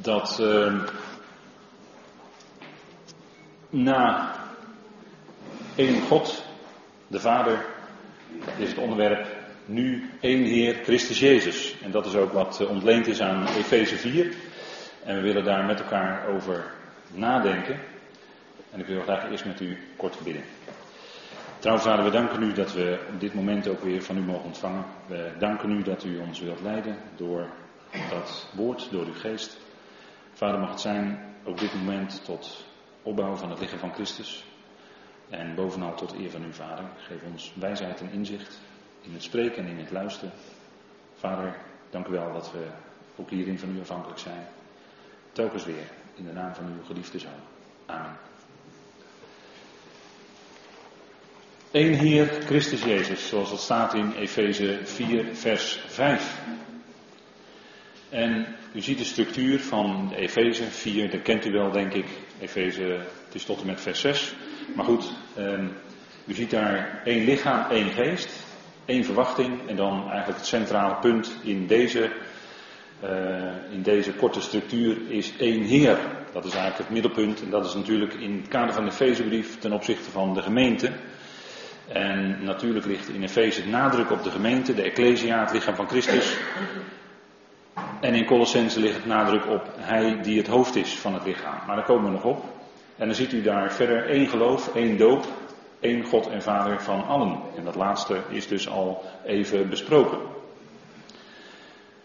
dat uh, na één God, de Vader, is het onderwerp nu één Heer, Christus Jezus. En dat is ook wat eh, ontleend is aan Efeze 4. En we willen daar met elkaar over nadenken. En ik wil graag eerst met u kort bidden. Trouwens, vader, we danken u dat we op dit moment ook weer van u mogen ontvangen. We danken u dat u ons wilt leiden door dat woord, door uw geest. Vader, mag het zijn, op dit moment, tot opbouw van het lichaam van Christus. En bovenal tot eer van uw Vader. Geef ons wijsheid en inzicht in het spreken en in het luisteren. Vader, dank u wel dat we ook hierin van u afhankelijk zijn. Telkens weer in de naam van uw geliefde Zoon. Amen. Eén Heer, Christus Jezus, zoals dat staat in Efeze 4, vers 5. En u ziet de structuur van de Efeze 4, dat kent u wel denk ik. Efeze, het is tot en met vers 6. Maar goed, um, u ziet daar één lichaam, één geest, één verwachting en dan eigenlijk het centrale punt in deze, uh, in deze korte structuur is één Heer. Dat is eigenlijk het middelpunt en dat is natuurlijk in het kader van de Efezebrief ten opzichte van de gemeente. En natuurlijk ligt in Efeze nadruk op de gemeente, de Ecclesia, het lichaam van Christus. En in Colossense ligt het nadruk op hij die het hoofd is van het lichaam. Maar daar komen we nog op. En dan ziet u daar verder één geloof, één doop, één God en Vader van allen. En dat laatste is dus al even besproken.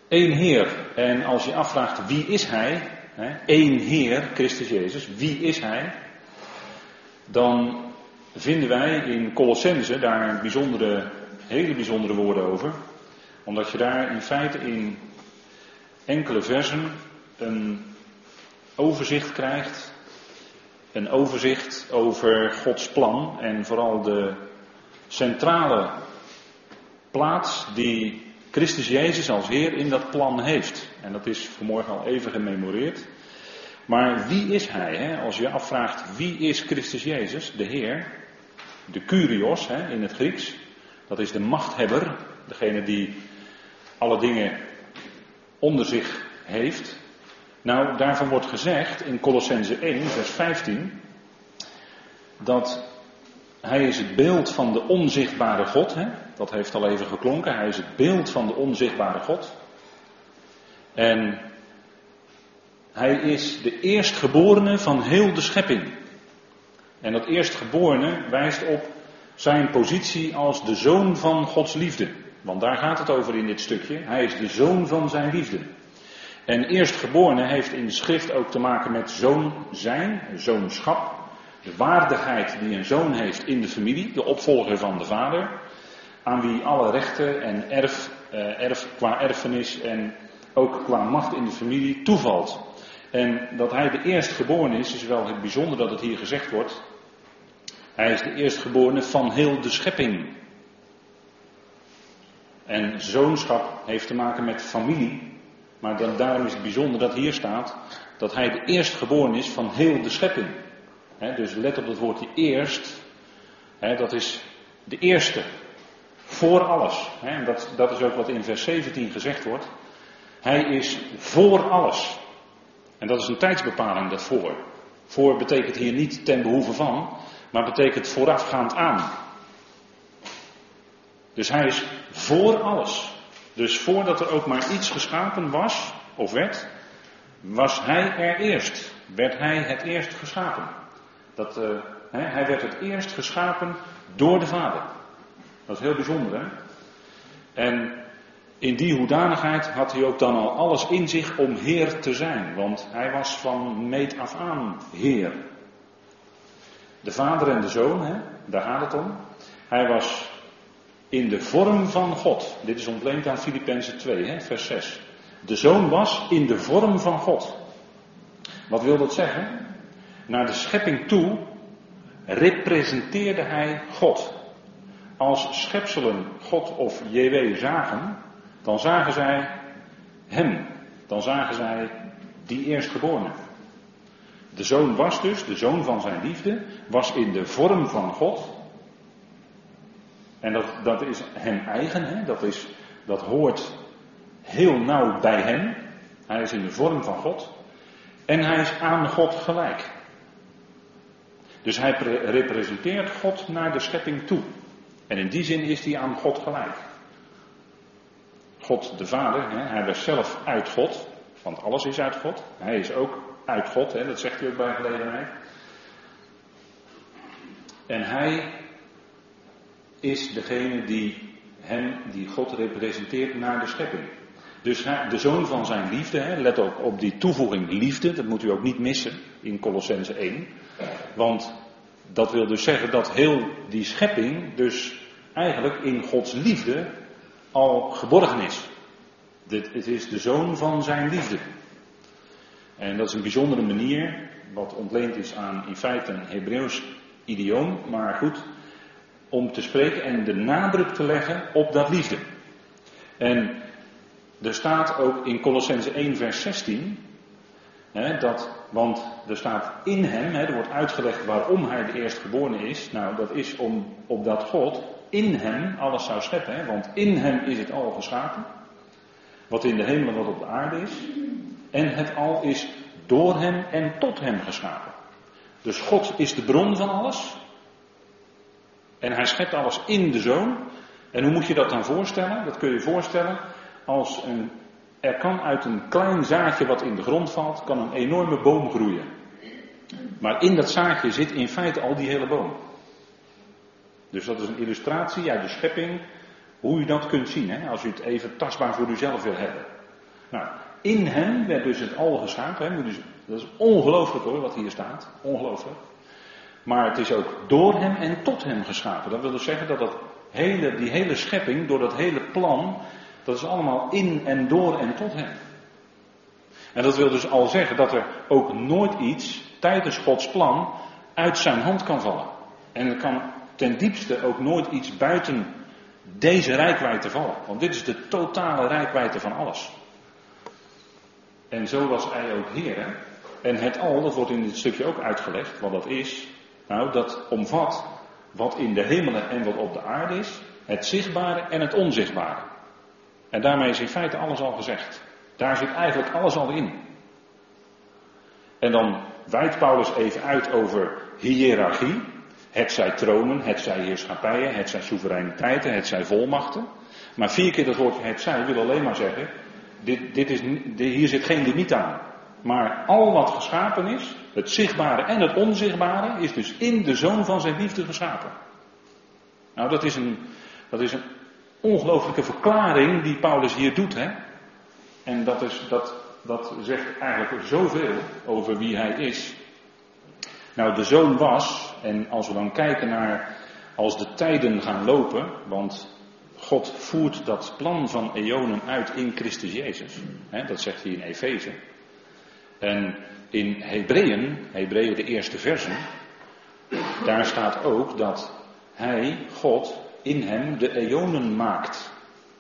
Eén Heer. En als je afvraagt wie is Hij, hè, één Heer, Christus Jezus, wie is Hij? Dan vinden wij in Colossense daar bijzondere, hele bijzondere woorden over. Omdat je daar in feite in enkele versen een overzicht krijgt. Een overzicht over Gods plan en vooral de centrale plaats die Christus Jezus als Heer in dat plan heeft. En dat is vanmorgen al even gememoreerd. Maar wie is Hij? Hè? Als je afvraagt wie is Christus Jezus, de Heer, de Kurios hè, in het Grieks, dat is de machthebber, degene die alle dingen onder zich heeft. Nou, daarvan wordt gezegd in Colossense 1, vers 15, dat hij is het beeld van de onzichtbare God. Hè? Dat heeft al even geklonken. Hij is het beeld van de onzichtbare God. En hij is de eerstgeborene van heel de schepping. En dat eerstgeborene wijst op zijn positie als de zoon van Gods liefde. Want daar gaat het over in dit stukje. Hij is de zoon van zijn liefde. En eerstgeborene heeft in de schrift ook te maken met zoon zijn, zoonschap. De waardigheid die een zoon heeft in de familie, de opvolger van de vader. Aan wie alle rechten en erf, eh, erf qua erfenis en ook qua macht in de familie toevalt. En dat hij de eerstgeborene is, is wel het bijzonder dat het hier gezegd wordt. Hij is de eerstgeborene van heel de schepping. En zoonschap heeft te maken met familie. Maar daarom is het bijzonder dat hier staat dat hij de eerstgeborene is van heel de schepping. dus let op dat woordje eerst. dat is de eerste. Voor alles. en dat, dat is ook wat in vers 17 gezegd wordt. Hij is voor alles. En dat is een tijdsbepaling, dat voor. Voor betekent hier niet ten behoeve van, maar betekent voorafgaand aan. Dus hij is voor alles. Dus voordat er ook maar iets geschapen was, of werd, was hij er eerst. Werd hij het eerst geschapen. Dat, hè, hij werd het eerst geschapen door de Vader. Dat is heel bijzonder, hè? En in die hoedanigheid had hij ook dan al alles in zich om Heer te zijn. Want hij was van meet af aan Heer. De Vader en de Zoon, hè, daar gaat het om. Hij was in de vorm van God. Dit is ontleend aan Filippenzen 2, hè, vers 6. De zoon was in de vorm van God. Wat wil dat zeggen? Naar de schepping toe representeerde hij God. Als schepselen God of JW zagen, dan zagen zij hem. Dan zagen zij die eerstgeborene. De zoon was dus, de zoon van zijn liefde, was in de vorm van God. En dat, dat is hem eigen, hè? Dat, is, dat hoort heel nauw bij hem. Hij is in de vorm van God. En hij is aan God gelijk. Dus hij representeert God naar de schepping toe. En in die zin is hij aan God gelijk. God de Vader, hè, hij was zelf uit God, want alles is uit God. Hij is ook uit God, hè, dat zegt hij ook bij gelegenheid. En hij is degene die hem, die God representeert naar de schepping. Dus de zoon van zijn liefde, let ook op die toevoeging liefde, dat moet u ook niet missen in Colossense 1. Want dat wil dus zeggen dat heel die schepping dus eigenlijk in Gods liefde al geborgen is. Dit, het is de zoon van zijn liefde. En dat is een bijzondere manier, wat ontleend is aan in feite een Hebreeuws idioom, maar goed, om te spreken en de nadruk te leggen op dat liefde. En er staat ook in Colossense 1, vers 16, hè, dat, want er staat in hem, er wordt uitgelegd waarom hij de eerstgeborene is. Nou, dat is om, opdat God in hem alles zou scheppen, want in hem is het al geschapen. Wat in de hemel en wat op de aarde is. En het al is door hem en tot hem geschapen. Dus God is de bron van alles. En hij schept alles in de zoon. En hoe moet je dat dan voorstellen? Dat kun je je voorstellen als een, er kan uit een klein zaadje wat in de grond valt, kan een enorme boom groeien. Maar in dat zaadje zit in feite al die hele boom. Dus dat is een illustratie uit de schepping, hoe u dat kunt zien, hè, als u het even tastbaar voor uzelf wil hebben. Nou, in hem werd dus het al geschapen, hè, dat is ongelooflijk hoor wat hier staat, ongelooflijk. Maar het is ook door hem en tot hem geschapen. Dat wil dus zeggen dat dat hele, die hele schepping, door dat hele plan, dat is allemaal in en door en tot hem. En dat wil dus al zeggen dat er ook nooit iets tijdens Gods plan uit zijn hand kan vallen. En er kan ten diepste ook nooit iets buiten deze rijkwijde vallen. Want dit is de totale rijkwijde van alles. En zo was hij ook Heer. En het al, dat wordt in dit stukje ook uitgelegd, wat dat is. Nou, dat omvat wat in de hemelen en wat op de aarde is, het zichtbare en het onzichtbare. En daarmee is in feite alles al gezegd. Daar zit eigenlijk alles al in. En dan wijdt Paulus even uit over hiërarchie. Het zij tronen, het zij heerschappijen, het zij soevereiniteiten, het zij volmachten. Maar vier keer dat woordje het zij wil alleen maar zeggen, dit, dit is, hier zit geen limiet aan. Maar al wat geschapen is, het zichtbare en het onzichtbare, is dus in de zoon van zijn liefde geschapen. Nou, dat is een, dat is een ongelooflijke verklaring die Paulus hier doet. Hè? En dat, is, dat, dat zegt eigenlijk zoveel over wie hij is. Nou, de zoon was, en als we dan kijken naar als de tijden gaan lopen, want God voert dat plan van eonen uit in Christus Jezus. Hè, dat zegt hij in Efeze. En in Hebreeën, Hebreeën de eerste versen, daar staat ook dat hij, God, in hem de eonen maakt.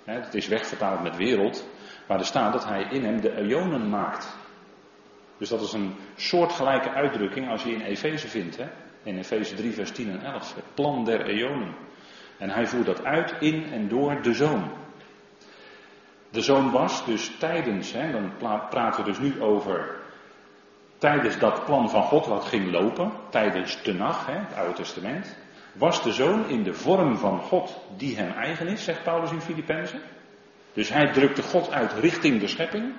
Het is wegvertaald met wereld, maar er staat dat hij in hem de eonen maakt. Dus dat is een soortgelijke uitdrukking als je in Efeze vindt. Hè? In Efeze 3, vers 10 en 11. Het plan der eonen. En hij voert dat uit in en door de zoon. De zoon was dus tijdens, hè, dan praten we dus nu over tijdens dat plan van God wat ging lopen, tijdens Tenach, hè, het Oude Testament, was de zoon in de vorm van God die hem eigen is, zegt Paulus in Filippenzen. Dus hij drukte God uit richting de schepping,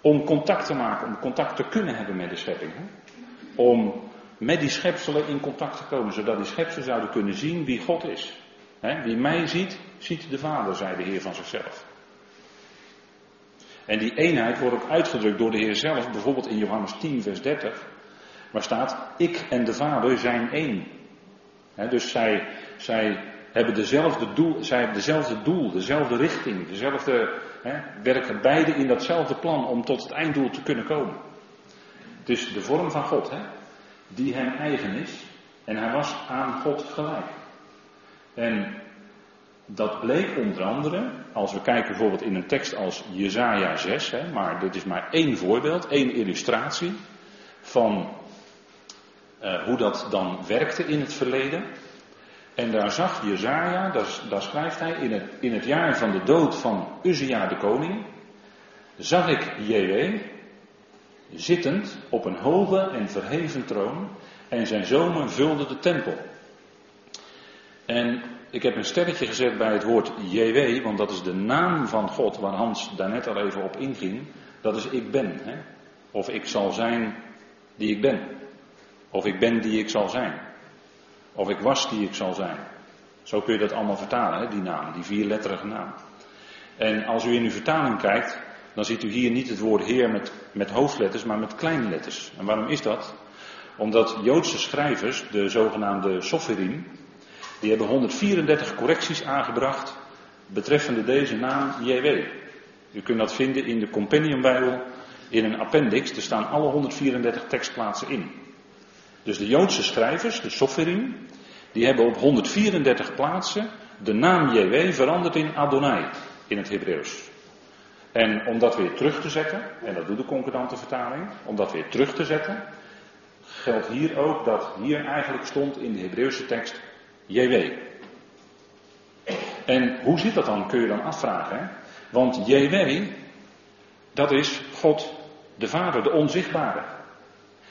om contact te maken, om contact te kunnen hebben met de schepping. Hè? Om met die schepselen in contact te komen, zodat die schepselen zouden kunnen zien wie God is. Hè? Wie mij ziet, ziet de Vader, zei de Heer van zichzelf. En die eenheid wordt ook uitgedrukt door de Heer zelf, bijvoorbeeld in Johannes 10, vers 30, waar staat: Ik en de Vader zijn één. dus zij, zij, hebben dezelfde doel, zij hebben dezelfde doel, dezelfde richting, dezelfde, werken beide in datzelfde plan om tot het einddoel te kunnen komen. Dus de vorm van God, die hem eigen is, en hij was aan God gelijk. En dat bleek onder andere, als we kijken bijvoorbeeld in een tekst als Jezaja 6, hè, maar dit is maar één voorbeeld, één illustratie van uh, hoe dat dan werkte in het verleden. En daar zag Jezaja, daar, daar schrijft hij, in het, in het jaar van de dood van Uzia de koning, zag ik JW, zittend op een hoge en verheven troon en zijn zomen vulden de tempel. En ik heb een sterretje gezet bij het woord JW, want dat is de naam van God waar Hans daarnet al even op inging. Dat is ik ben. Hè? Of ik zal zijn die ik ben. Of ik ben die ik zal zijn. Of ik was die ik zal zijn. Zo kun je dat allemaal vertalen, die naam, die vierletterige naam. En als u in uw vertaling kijkt, dan ziet u hier niet het woord Heer met, met hoofdletters, maar met kleine letters. En waarom is dat? Omdat Joodse schrijvers, de zogenaamde Soferim, die hebben 134 correcties aangebracht betreffende deze naam JW. U kunt dat vinden in de Compendium Bijbel, in een appendix. Er staan alle 134 tekstplaatsen in. Dus de Joodse schrijvers, de Soferim, die hebben op 134 plaatsen de naam JW veranderd in Adonai in het Hebreeuws. En om dat weer terug te zetten, en dat doet de concordante vertaling, om dat weer terug te zetten, geldt hier ook dat hier eigenlijk stond in de Hebreeuwse tekst JW. En hoe zit dat dan, kun je dan afvragen. Want JW, dat is God de Vader, de onzichtbare.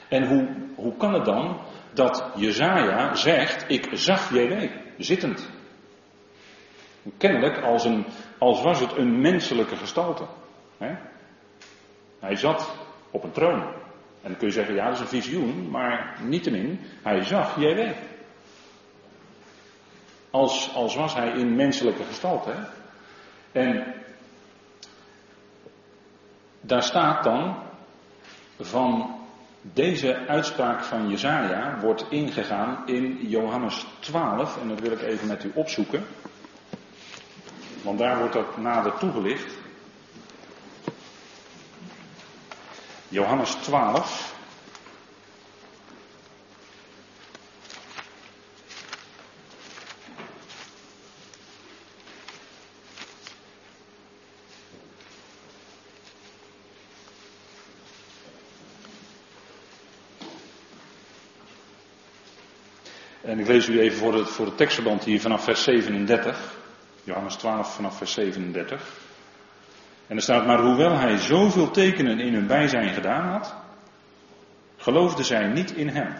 En hoe, hoe kan het dan dat Jezaja zegt, ik zag JW, zittend. Kennelijk als, een, als was het een menselijke gestalte. Hè? Hij zat op een troon. En dan kun je zeggen, ja dat is een visioen, maar niettemin, hij zag JW. Als, als was hij in menselijke gestalte. En daar staat dan van deze uitspraak van Jezaja wordt ingegaan in Johannes 12 en dat wil ik even met u opzoeken. Want daar wordt dat nader toegelicht. Johannes 12. En ik lees u even voor het, voor het tekstverband hier vanaf vers 37. Johannes 12 vanaf vers 37. En er staat, maar hoewel hij zoveel tekenen in hun bijzijn gedaan had, geloofden zij niet in hem.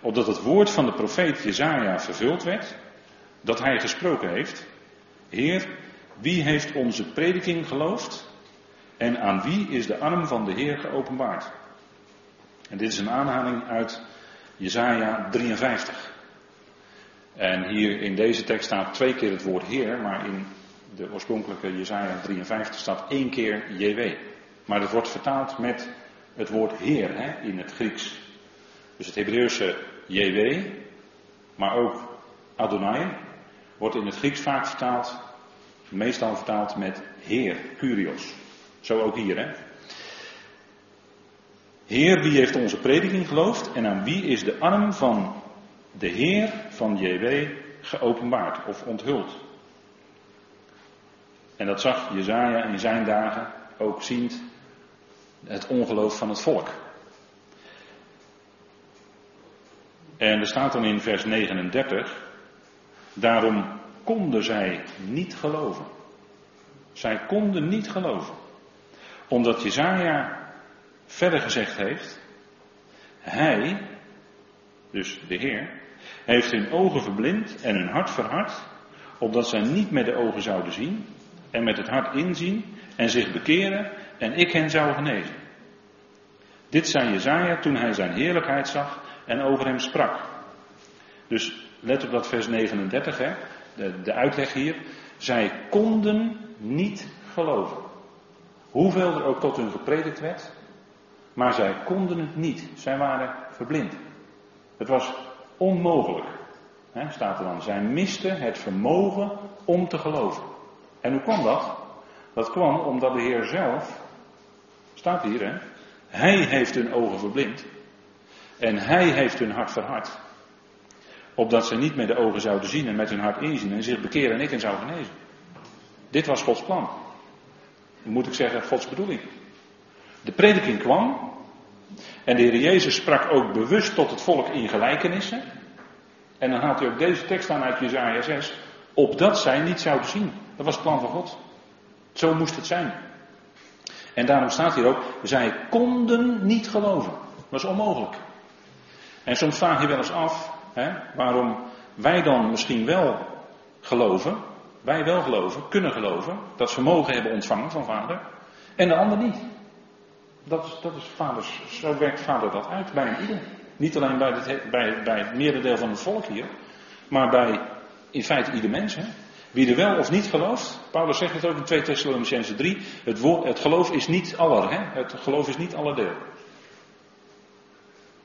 Opdat het woord van de profeet Jezaja vervuld werd, dat hij gesproken heeft. Heer, wie heeft onze prediking geloofd? En aan wie is de arm van de Heer geopenbaard? En dit is een aanhaling uit Jezaja 53. En hier in deze tekst staat twee keer het woord Heer, maar in de oorspronkelijke Jezaja 53 staat één keer JW. Maar het wordt vertaald met het woord Heer hè, in het Grieks. Dus het Hebreeuwse JW, maar ook Adonai, wordt in het Grieks vaak vertaald, meestal vertaald met Heer, Curios. Zo ook hier, hè. Heer, wie heeft onze prediking geloofd en aan wie is de arm van de Heer van JW geopenbaard of onthuld? En dat zag Jezaja in zijn dagen ook ziend het ongeloof van het volk. En er staat dan in vers 39, daarom konden zij niet geloven. Zij konden niet geloven. Omdat Jezaja verder gezegd heeft, hij, dus de Heer, heeft hun ogen verblind en hun hart verhard, opdat zij niet met de ogen zouden zien en met het hart inzien en zich bekeren en ik hen zou genezen. Dit zei Jezaja toen hij zijn heerlijkheid zag en over hem sprak. Dus let op dat vers 39, hè, de, de uitleg hier. Zij konden niet geloven. Hoeveel er ook tot hun gepredikt werd, maar zij konden het niet. Zij waren verblind. Het was onmogelijk. Staat er dan. Zij misten het vermogen om te geloven. En hoe kwam dat? Dat kwam omdat de Heer zelf, staat hier hè, Hij heeft hun ogen verblind. En Hij heeft hun hart verhard. Opdat ze niet met de ogen zouden zien en met hun hart inzien en zich bekeren en ik hen zou genezen. Dit was Gods plan. Moet ik zeggen, Gods bedoeling. De prediking kwam. En de Heer Jezus sprak ook bewust tot het volk in gelijkenissen. En dan haalt hij ook deze tekst aan uit Jezaja 6. Opdat zij niet zouden zien. Dat was het plan van God. Zo moest het zijn. En daarom staat hier ook, zij konden niet geloven. Dat is onmogelijk. En soms vraag je wel eens af, hè, waarom wij dan misschien wel geloven, wij wel geloven, kunnen geloven, dat vermogen hebben ontvangen van vader, en de ander niet. Dat dat is zo werkt vader dat uit bij een ieder. Niet alleen bij het, bij, bij merendeel van het volk hier, maar bij in feite ieder mens. Hè. Wie er wel of niet gelooft, Paulus zegt het ook in 2 Thessalonicense 3, het, het geloof is niet aller, hè? het geloof is niet alle deel.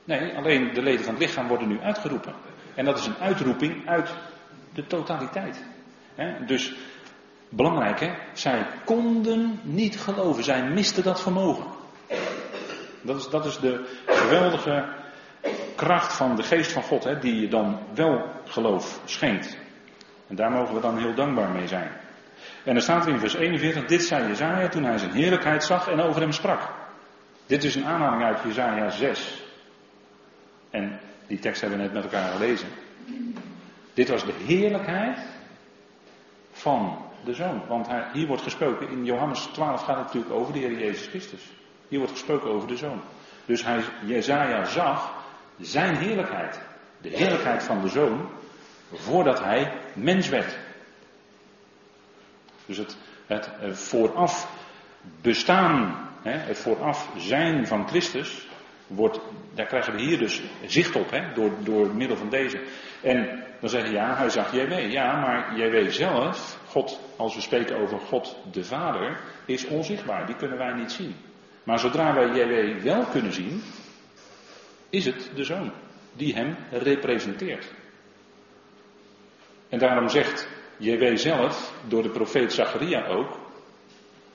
Nee, alleen de leden van het lichaam worden nu uitgeroepen. En dat is een uitroeping uit de totaliteit. Dus belangrijk hè, zij konden niet geloven, zij misten dat vermogen. Dat is, dat is de geweldige kracht van de geest van God, hè, die je dan wel geloof schenkt. En daar mogen we dan heel dankbaar mee zijn. En er staat er in vers 41, dit zei Jezaja toen hij zijn heerlijkheid zag en over hem sprak. Dit is een aanhaling uit Jezaja 6. En die tekst hebben we net met elkaar gelezen. Dit was de heerlijkheid van de zoon. Want hier wordt gesproken, in Johannes 12 gaat het natuurlijk over de Heer Jezus Christus. Hier wordt gesproken over de zoon. Dus hij, Jezaja zag zijn heerlijkheid. De heerlijkheid van de zoon voordat hij mens werd. Dus het, het vooraf bestaan, het vooraf zijn van Christus, wordt, daar krijgen we hier dus zicht op, door, door middel van deze. En dan zeggen ja, hij zag JW. Ja, maar JW zelf, God, als we spreken over God de Vader, is onzichtbaar. Die kunnen wij niet zien. Maar zodra wij JW wel kunnen zien, is het de Zoon die hem representeert. En daarom zegt JW zelf, door de profeet Zacharia ook,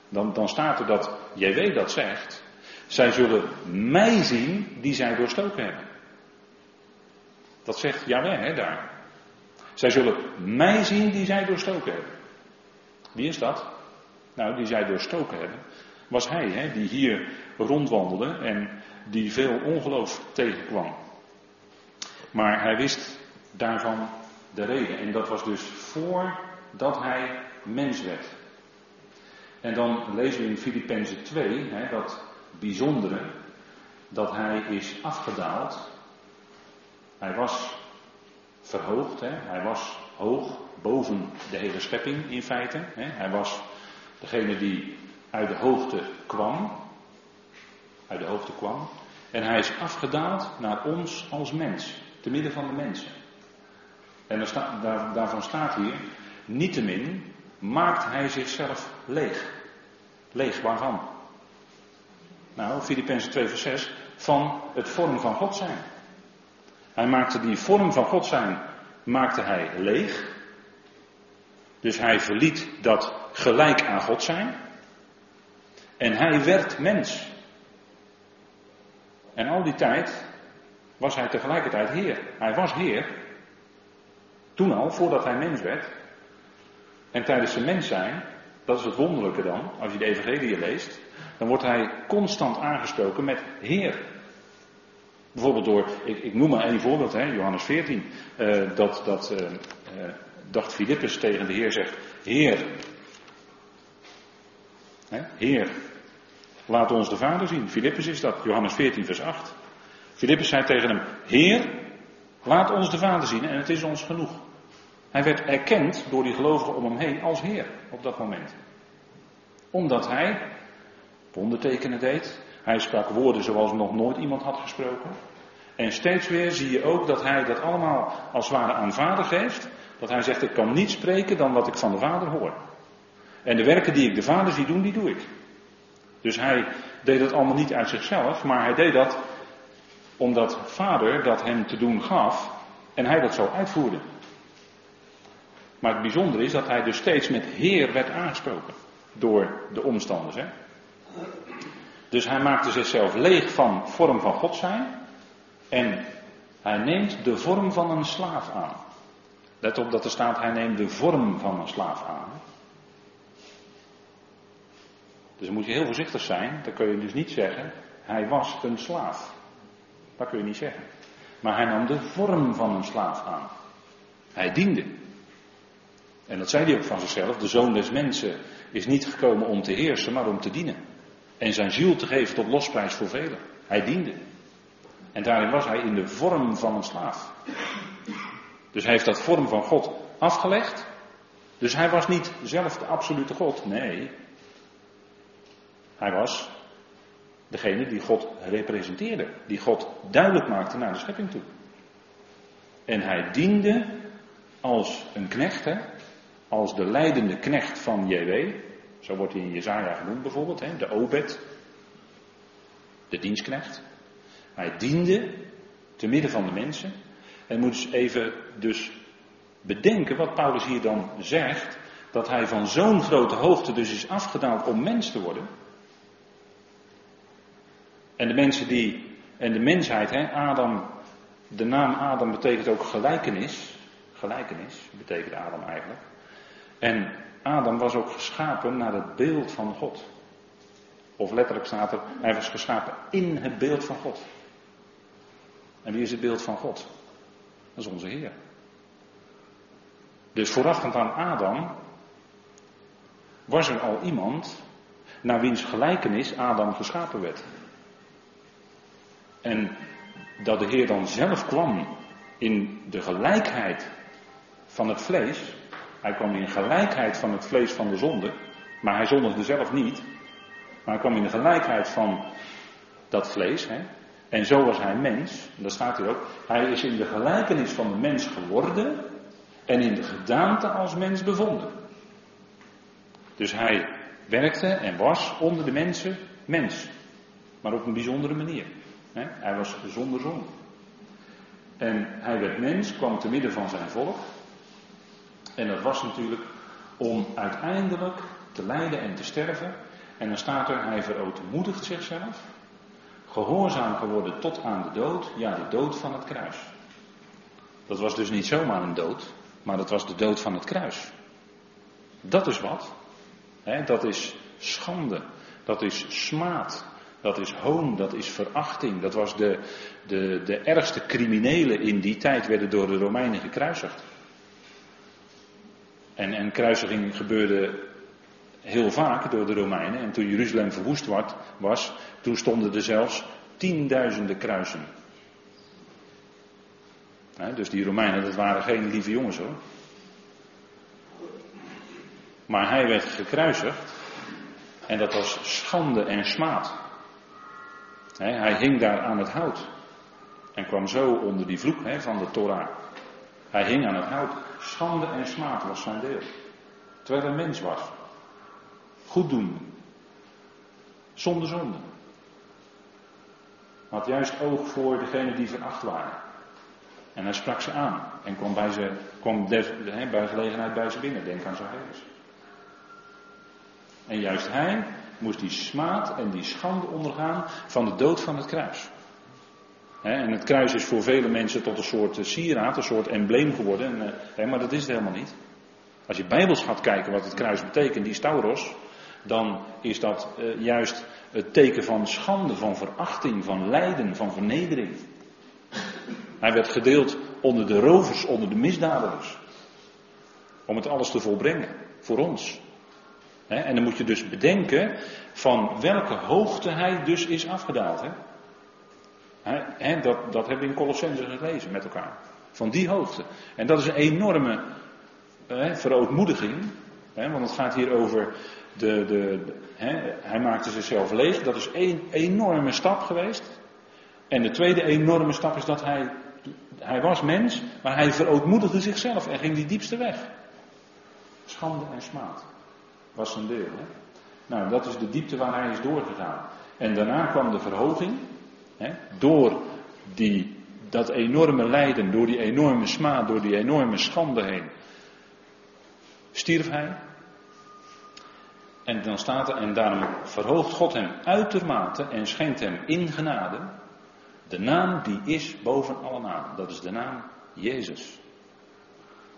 dan, dan staat er dat JW dat zegt, zij zullen mij zien die zij doorstoken hebben. Dat zegt Jaweh hè, daar. Zij zullen mij zien die zij doorstoken hebben. Wie is dat? Nou, die zij doorstoken hebben. Was hij, hè, die hier rondwandelde en die veel ongeloof tegenkwam. Maar hij wist daarvan de reden. En dat was dus voordat hij mens werd. En dan lezen we in Filippenzen 2 hè, dat bijzondere dat hij is afgedaald. Hij was verhoogd, hè, hij was hoog boven de hele schepping in feite. Hè. Hij was degene die uit de hoogte kwam. Uit de hoogte kwam. En hij is afgedaald naar ons als mens, te midden van de mensen. En daar, daarvan staat hier, niettemin maakt hij zichzelf leeg. Leeg waarvan? Nou, Filippenzen 2 vers 6, van het vorm van God zijn. Hij maakte die vorm van God zijn, maakte hij leeg. Dus hij verliet dat gelijk aan God zijn. En hij werd mens. En al die tijd was hij tegelijkertijd Heer. Hij was Heer. Toen al, voordat hij mens werd. En tijdens zijn mens zijn, dat is het wonderlijke dan, als je de Evangelie leest, dan wordt hij constant aangesproken met Heer. Bijvoorbeeld door, ik, ik noem maar één voorbeeld, hè, Johannes 14, uh, dat, dat uh, uh, dacht Filippus tegen de Heer zegt, Heer, Heer, laat ons de Vader zien. Filippus is dat, Johannes 14 vers 8. Filippus zei tegen hem, Heer, laat ons de Vader zien en het is ons genoeg. Hij werd erkend door die gelovigen om hem heen als Heer op dat moment. Omdat hij wondertekenen deed. Hij sprak woorden zoals nog nooit iemand had gesproken. En steeds weer zie je ook dat hij dat allemaal als ware aan vader geeft. Dat hij zegt, ik kan niet spreken dan wat ik van de vader hoor. En de werken die ik de vader zie doen, die doe ik. Dus hij deed dat allemaal niet uit zichzelf, maar hij deed dat omdat vader dat hem te doen gaf en hij dat zo uitvoerde. Maar het bijzondere is dat hij dus steeds met Heer werd aangesproken door de omstanders. Hè? Dus hij maakte zichzelf leeg van vorm van God zijn en hij neemt de vorm van een slaaf aan. Let op dat er staat, hij neemt de vorm van een slaaf aan. Dus dan moet je heel voorzichtig zijn. Dan kun je dus niet zeggen, hij was een slaaf. Dat kun je niet zeggen. Maar hij nam de vorm van een slaaf aan. Hij diende. En dat zei hij ook van zichzelf. De zoon des mensen is niet gekomen om te heersen, maar om te dienen. En zijn ziel te geven tot losprijs voor velen. Hij diende. En daarin was hij in de vorm van een slaaf. Dus hij heeft dat vorm van God afgelegd. Dus hij was niet zelf de absolute God. Nee. Hij was degene die God representeerde. Die God duidelijk maakte naar de schepping toe. En hij diende als een knecht, hè? als de leidende knecht van JW. Zo wordt hij in Jezaja genoemd bijvoorbeeld, hè? de Obed, de dienstknecht. Hij diende te midden van de mensen. En moet eens even dus bedenken wat Paulus hier dan zegt. Dat hij van zo'n grote hoogte dus is afgedaald om mens te worden. En de mensen die, en de mensheid, hè, Adam, de naam Adam betekent ook gelijkenis. Gelijkenis betekent Adam eigenlijk. En Adam was ook geschapen naar het beeld van God. Of letterlijk staat er, hij was geschapen in het beeld van God. En wie is het beeld van God? Dat is onze Heer. Dus voorafgaand aan Adam was er al iemand naar wiens gelijkenis Adam geschapen werd. En dat de Heer dan zelf kwam in de gelijkheid van het vlees. Hij kwam in gelijkheid van het vlees van de zonde. Maar hij zondigde zelf niet. Maar hij kwam in de gelijkheid van dat vlees. Hè? En zo was hij mens. Dat staat hier ook. Hij is in de gelijkenis van de mens geworden. En in de gedaante als mens bevonden. Dus hij werkte en was onder de mensen mens. Maar op een bijzondere manier. Hij was zonder zonde. En hij werd mens, kwam te midden van zijn volk. En dat was natuurlijk om uiteindelijk te lijden en te sterven. En dan staat er, hij verootmoedigt zichzelf. Gehoorzaam geworden tot aan de dood. Ja, de dood van het kruis. Dat was dus niet zomaar een dood, maar dat was de dood van het kruis. Dat is wat. dat is schande. Dat is smaad. Dat is hoon, dat is verachting. Dat was de, de, de ergste criminelen in die tijd werden door de Romeinen gekruisigd. En, en kruisiging gebeurde heel vaak door de Romeinen. En toen Jeruzalem verwoest werd, was, toen stonden er zelfs tienduizenden kruisen. dus die Romeinen, dat waren geen lieve jongens hoor. Maar hij werd gekruisigd. En dat was schande en smaad hij hing daar aan het hout. En kwam zo onder die vloek van de Torah. Hij hing aan het hout. Schande en smaad was zijn deel. Terwijl hij mens was. Goed doen. Zonder zonde. Had juist oog voor degenen die veracht waren. En hij sprak ze aan. En kwam bij, ze, kwam bij gelegenheid bij ze binnen. Denk aan Zacchaeus. En juist hij moest die smaad en die schande ondergaan van de dood van het kruis. en het kruis is voor vele mensen tot een soort eh, sieraad, een soort embleem geworden. En, maar dat is het helemaal niet. Als je bijbels gaat kijken wat het kruis betekent, die stauros, dan is dat uh, juist het teken van schande, van verachting, van lijden, van vernedering. Hij werd gedeeld onder de rovers, onder de misdadigers. Om het alles te volbrengen, voor ons. En dan moet je dus bedenken van welke hoogte hij dus is afgedaald. Dat, dat hebben we in Colossense gelezen met elkaar. Van die hoogte. En dat is een enorme verootmoediging. Want het gaat hier over de, de, hij maakte zichzelf leeg. Dat is één enorme stap geweest. En de tweede enorme stap is dat hij, hij was mens, maar hij verootmoedigde zichzelf en ging die diepste weg. Schande en smaad was zijn deel. Hè? Nou, dat is de diepte waar hij is doorgegaan. En daarna kwam de verhoging. Hè? Door die, dat enorme lijden, door die enorme smaad, door die enorme schande heen. Stierf hij. En dan staat er, en daarom verhoogt God hem uitermate en schenkt hem in genade. De naam die is boven alle namen. Dat is de naam Jezus.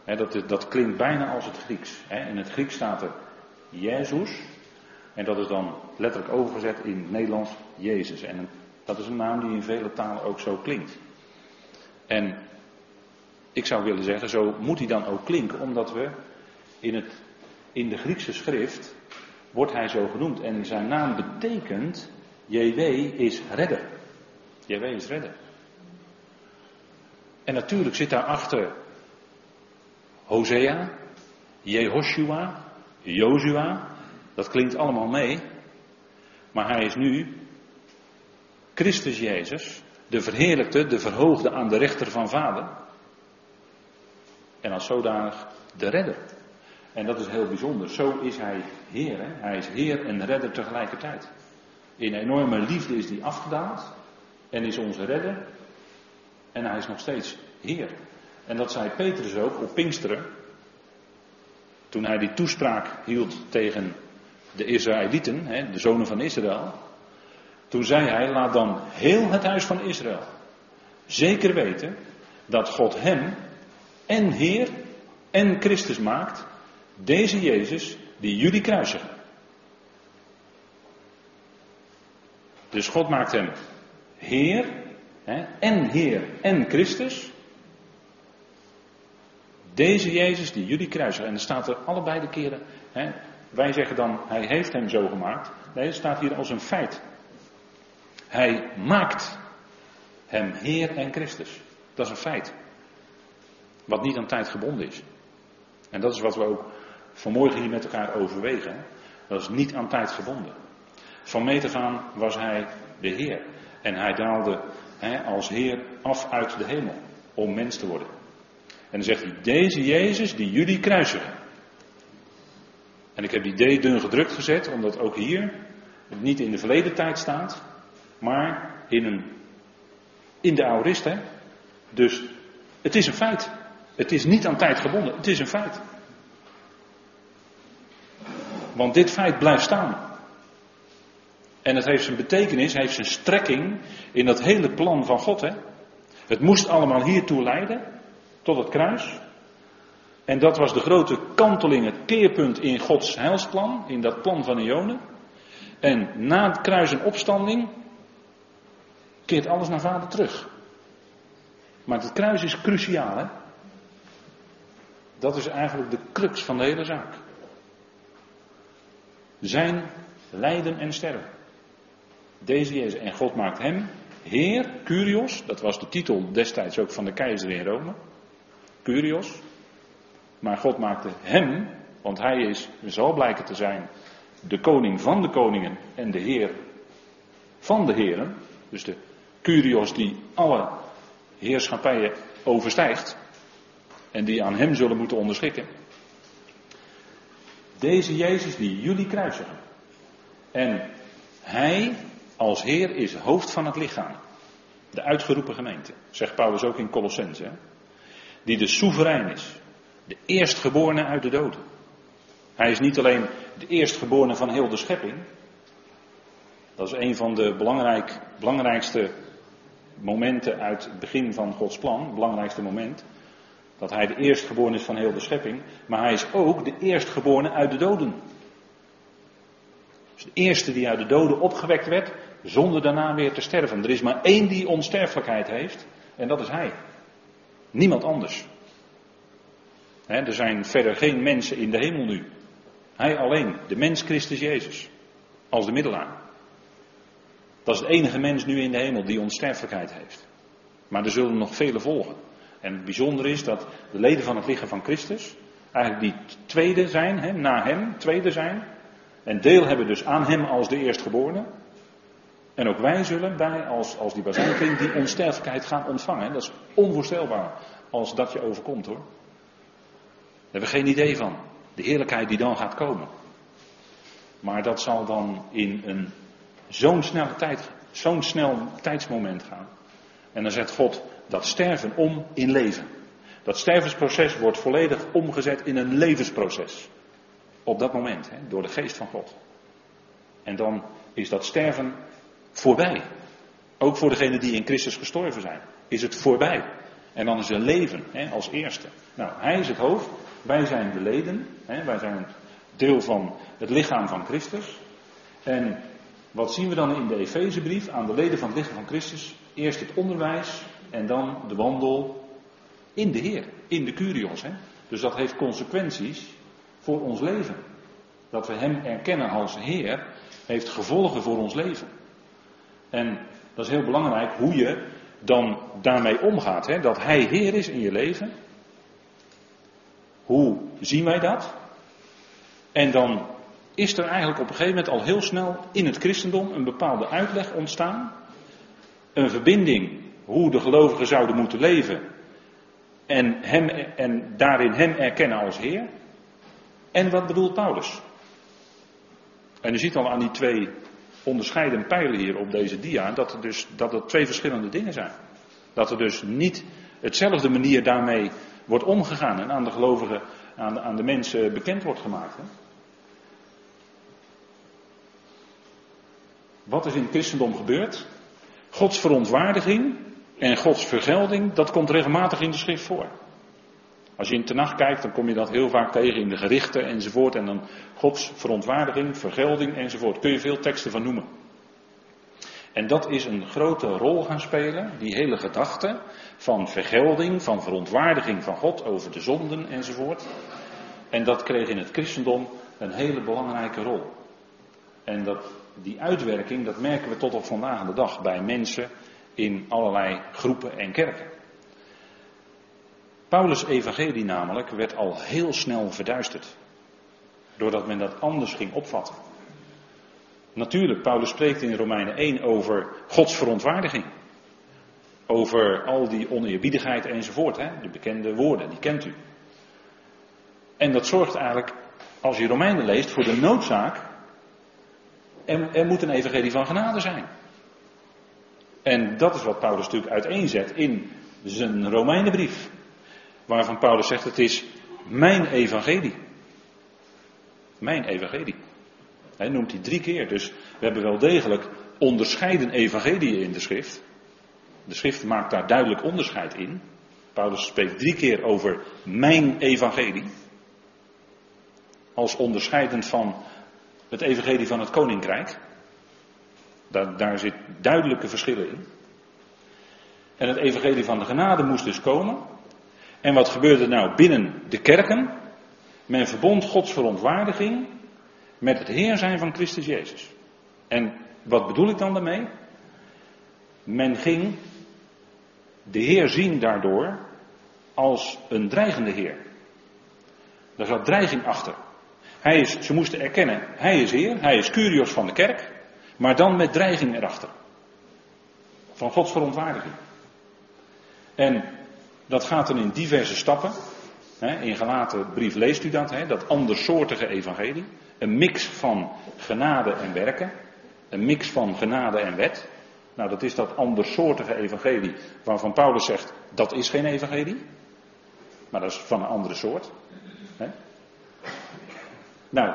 dat, dat, klinkt bijna als het Grieks. In het Grieks staat er Jezus. En dat is dan letterlijk overgezet in Nederlands Jezus. En dat is een naam die in vele talen ook zo klinkt. En ik zou willen zeggen, zo moet hij dan ook klinken, omdat we in, het, in de Griekse schrift wordt hij zo genoemd. En zijn naam betekent, JW is redder. JW is redder. En natuurlijk zit daarachter Hosea, Jehoshua, Jozua. Dat klinkt allemaal mee. Maar hij is nu Christus Jezus, de verheerlijkte, de verhoogde aan de rechter van Vader. En als zodanig de redder. En dat is heel bijzonder. Zo is hij Heer. Hè? Hij is Heer en redder tegelijkertijd. In enorme liefde is hij afgedaald en is onze redder. En hij is nog steeds Heer. En dat zei Petrus ook op Pinksteren. Toen hij die toespraak hield tegen de Israëlieten, de zonen van Israël. Toen zei hij, laat dan heel het huis van Israël zeker weten dat God hem en Heer en Christus maakt, deze Jezus die jullie kruisigen. Dus God maakt hem Heer hè, en Heer en Christus. Deze Jezus die jullie kruisigen. En er staat er allebei de keren. Hè, wij zeggen dan, hij heeft hem zo gemaakt. Nee, het staat hier als een feit. Hij maakt hem Heer en Christus. Dat is een feit. Wat niet aan tijd gebonden is. En dat is wat we ook vanmorgen hier met elkaar overwegen. Dat is niet aan tijd gebonden. Van meet af aan was hij de Heer. En hij daalde hè, als Heer af uit de hemel om mens te worden. En dan zegt hij, deze Jezus die jullie kruisigen. En ik heb die D dun gedrukt gezet, omdat ook hier het niet in de verleden tijd staat, maar in, een, in de aorist. Hè? Dus het is een feit. Het is niet aan tijd gebonden, het is een feit. Want dit feit blijft staan. En het heeft zijn betekenis, heeft zijn strekking in dat hele plan van God. Hè? Het moest allemaal hiertoe leiden, tot het kruis. En dat was de grote kanteling, het keerpunt in Gods heilsplan, in dat plan van Ionen. En na het kruis en opstanding keert alles naar vader terug. Maar het kruis is cruciaal, hè? Dat is eigenlijk de crux van de hele zaak. Zijn lijden en sterven. Deze Jezus. En God maakt hem Heer, Curios. Dat was de titel destijds ook van de keizer in Rome. Curios. Maar God maakte hem, want hij is, zal blijken te zijn, de koning van de koningen en de Heer van de heren. Dus de Curios die alle heerschappijen overstijgt. En die aan hem zullen moeten onderschikken. Deze Jezus die jullie kruisigen. En hij als Heer is hoofd van het lichaam. De uitgeroepen gemeente. Zegt Paulus ook in Colossense. Die de soeverein is. De eerstgeborene uit de doden. Hij is niet alleen de eerstgeborene van heel de schepping. Dat is een van de belangrijk, belangrijkste momenten uit het begin van Gods plan. Het belangrijkste moment. Dat hij de eerstgeborene is van heel de schepping. Maar hij is ook de eerstgeborene uit de doden. Dus de eerste die uit de doden opgewekt werd, zonder daarna weer te sterven. Er is maar één die onsterfelijkheid heeft, en dat is hij. Niemand anders. er zijn verder geen mensen in de hemel nu. Hij alleen, de mens Christus Jezus, als de middelaar. Dat is de enige mens nu in de hemel die onsterfelijkheid heeft. Maar er zullen nog vele volgen. En het bijzondere is dat de leden van het lichaam van Christus eigenlijk die tweede zijn, na hem, tweede zijn. En deel hebben dus aan hem als de eerstgeborene. En ook wij zullen bij, als, als die bazijnkring, die onsterfelijkheid gaan ontvangen. Dat is onvoorstelbaar als dat je overkomt hoor. Daar hebben we geen idee van. De heerlijkheid die dan gaat komen. Maar dat zal dan in een zo'n snelle tijd, zo'n snel tijdsmoment gaan. En dan zet God dat sterven om in leven. Dat stervensproces wordt volledig omgezet in een levensproces. Op dat moment, hè, door de geest van God. En dan is dat sterven voorbij. Ook voor degenen die in Christus gestorven zijn, is het voorbij. En dan is er leven hè, als eerste. Nou, hij is het hoofd, wij zijn de leden, hè, wij zijn deel van het lichaam van Christus. En wat zien we dan in de Efezebrief aan de leden van het lichaam van Christus? Eerst het onderwijs en dan de wandel in de Heer, in de Curios. Hè? Dus dat heeft consequenties voor ons leven. dat we Hem erkennen als Heer, heeft gevolgen voor ons leven. En dat is heel belangrijk hoe je dan daarmee omgaat. Hè? Dat Hij Heer is in je leven. Hoe zien wij dat? En dan is er eigenlijk op een gegeven moment al heel snel in het christendom een bepaalde uitleg ontstaan. Een verbinding hoe de gelovigen zouden moeten leven. En, hem, en daarin Hem erkennen als Heer. En wat bedoelt Paulus? En u ziet al aan die twee onderscheidende pijlen hier op deze dia dat er dus dat er twee verschillende dingen zijn. Dat er dus niet hetzelfde manier daarmee wordt omgegaan en aan de gelovigen, aan de, aan de mensen bekend wordt gemaakt. Wat is in het christendom gebeurd? Gods verontwaardiging en Gods vergelding, dat komt regelmatig in de schrift voor. Als je in de nacht kijkt, dan kom je dat heel vaak tegen in de gerichten enzovoort. En dan Gods verontwaardiging, vergelding enzovoort. Kun je veel teksten van noemen. En dat is een grote rol gaan spelen, die hele gedachte van vergelding, van verontwaardiging van God over de zonden enzovoort. En dat kreeg in het christendom een hele belangrijke rol. En dat, die uitwerking, dat merken we tot op vandaag de dag bij mensen in allerlei groepen en kerken. Paulus' evangelie namelijk werd al heel snel verduisterd. Doordat men dat anders ging opvatten. Natuurlijk, Paulus spreekt in Romeinen 1 over Gods verontwaardiging. Over al die oneerbiedigheid enzovoort. Hè? De bekende woorden, die kent u. En dat zorgt eigenlijk, als je Romeinen leest, voor de noodzaak. Er, er moet een evangelie van genade zijn. En dat is wat Paulus natuurlijk uiteenzet in zijn Romeinenbrief. Waarvan Paulus zegt: Het is mijn evangelie. Mijn evangelie. Hij noemt die drie keer. Dus we hebben wel degelijk onderscheiden evangelieën in de schrift. De schrift maakt daar duidelijk onderscheid in. Paulus spreekt drie keer over mijn evangelie. Als onderscheidend van het evangelie van het koninkrijk. Daar, daar zit duidelijke verschillen in. En het evangelie van de genade moest dus komen. En wat gebeurde nou binnen de kerken? Men verbond Gods verontwaardiging met het Heer zijn van Christus Jezus. En wat bedoel ik dan daarmee? Men ging de Heer zien daardoor als een dreigende Heer. Daar zat dreiging achter. Hij is, ze moesten erkennen, hij is Heer, hij is Curios van de kerk, maar dan met dreiging erachter. Van Gods verontwaardiging. En dat gaat dan in diverse stappen. In gelaten brief leest u dat, dat andersoortige evangelie. Een mix van genade en werken. Een mix van genade en wet. Nou, dat is dat andersoortige evangelie waarvan Paulus zegt, dat is geen evangelie. Maar dat is van een andere soort. Nou,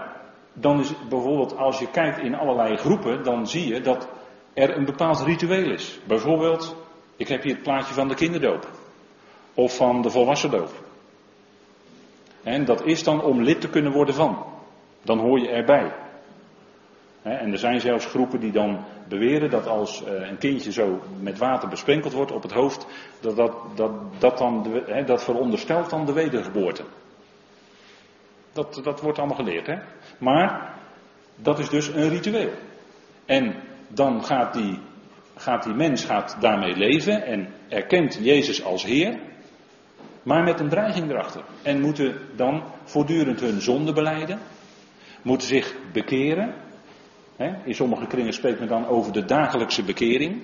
dan is bijvoorbeeld als je kijkt in allerlei groepen, dan zie je dat er een bepaald ritueel is. Bijvoorbeeld, ik heb hier het plaatje van de kinderdoop of van de volwassen doop. En dat is dan om lid te kunnen worden van. Dan hoor je erbij. En er zijn zelfs groepen die dan beweren dat als eh, een kindje zo met water besprenkeld wordt op het hoofd, dat dat, dat, dat, dan dat veronderstelt dan de wedergeboorte. Dat, dat wordt allemaal geleerd. Hè? Maar dat is dus een ritueel. En dan gaat die, gaat die mens gaat daarmee leven en erkent Jezus als Heer maar met een dreiging erachter. En moeten dan voortdurend hun zonde beleiden, moeten zich bekeren. In sommige kringen spreekt men dan over de dagelijkse bekering.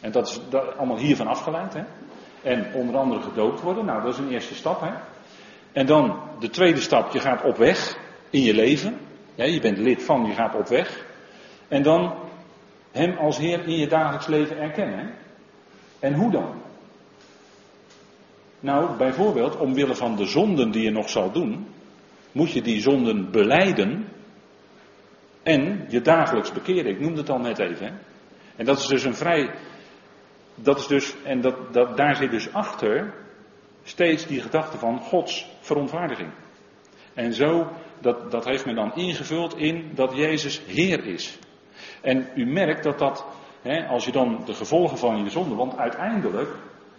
En dat is allemaal hiervan afgeleid. Hè? En onder andere gedoopt worden, nou dat is een eerste stap. Hè? En dan de tweede stap, je gaat op weg in je leven. Ja, je bent lid van, je gaat op weg. En dan Hem als Heer in je dagelijks leven erkennen. En hoe dan? Nou, bijvoorbeeld, omwille van de zonden die je nog zal doen, moet je die zonden beleiden en je dagelijks bekeren. Ik noemde het al net even. En dat is dus een vrij. Dat is dus, en dat, dat, daar zit dus achter steeds die gedachte van Gods verontwaardiging. En zo, dat, dat heeft men dan ingevuld in dat Jezus Heer is. En u merkt dat dat, als je dan de gevolgen van je zonde, want uiteindelijk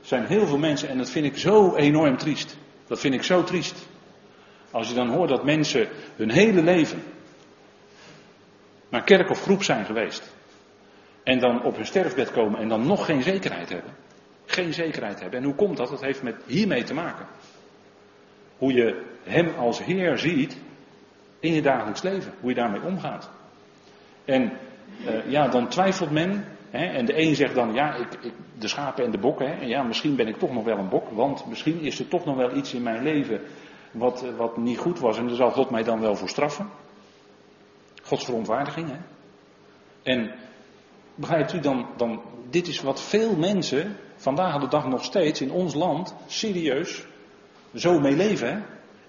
zijn heel veel mensen, en dat vind ik zo enorm triest. Dat vind ik zo triest. Als je dan hoort dat mensen hun hele leven naar kerk of groep zijn geweest. En dan op hun sterfbed komen en dan nog geen zekerheid hebben. Geen zekerheid hebben. En hoe komt dat? Dat heeft met hiermee te maken. Hoe je Hem als Heer ziet in je dagelijks leven. Hoe je daarmee omgaat. En uh, ja, dan twijfelt men. En de een zegt dan, ja, ik, ik, de schapen en de bokken. Hè, en ja, misschien ben ik toch nog wel een bok. Want misschien is er toch nog wel iets in mijn leven wat, eh, wat niet goed was. En daar zal God mij dan wel voor straffen. Gods verontwaardiging. Hè? En begrijpt u dan, dan, dit is wat veel mensen vandaag de dag nog steeds in ons land serieus zo mee leven. Hè?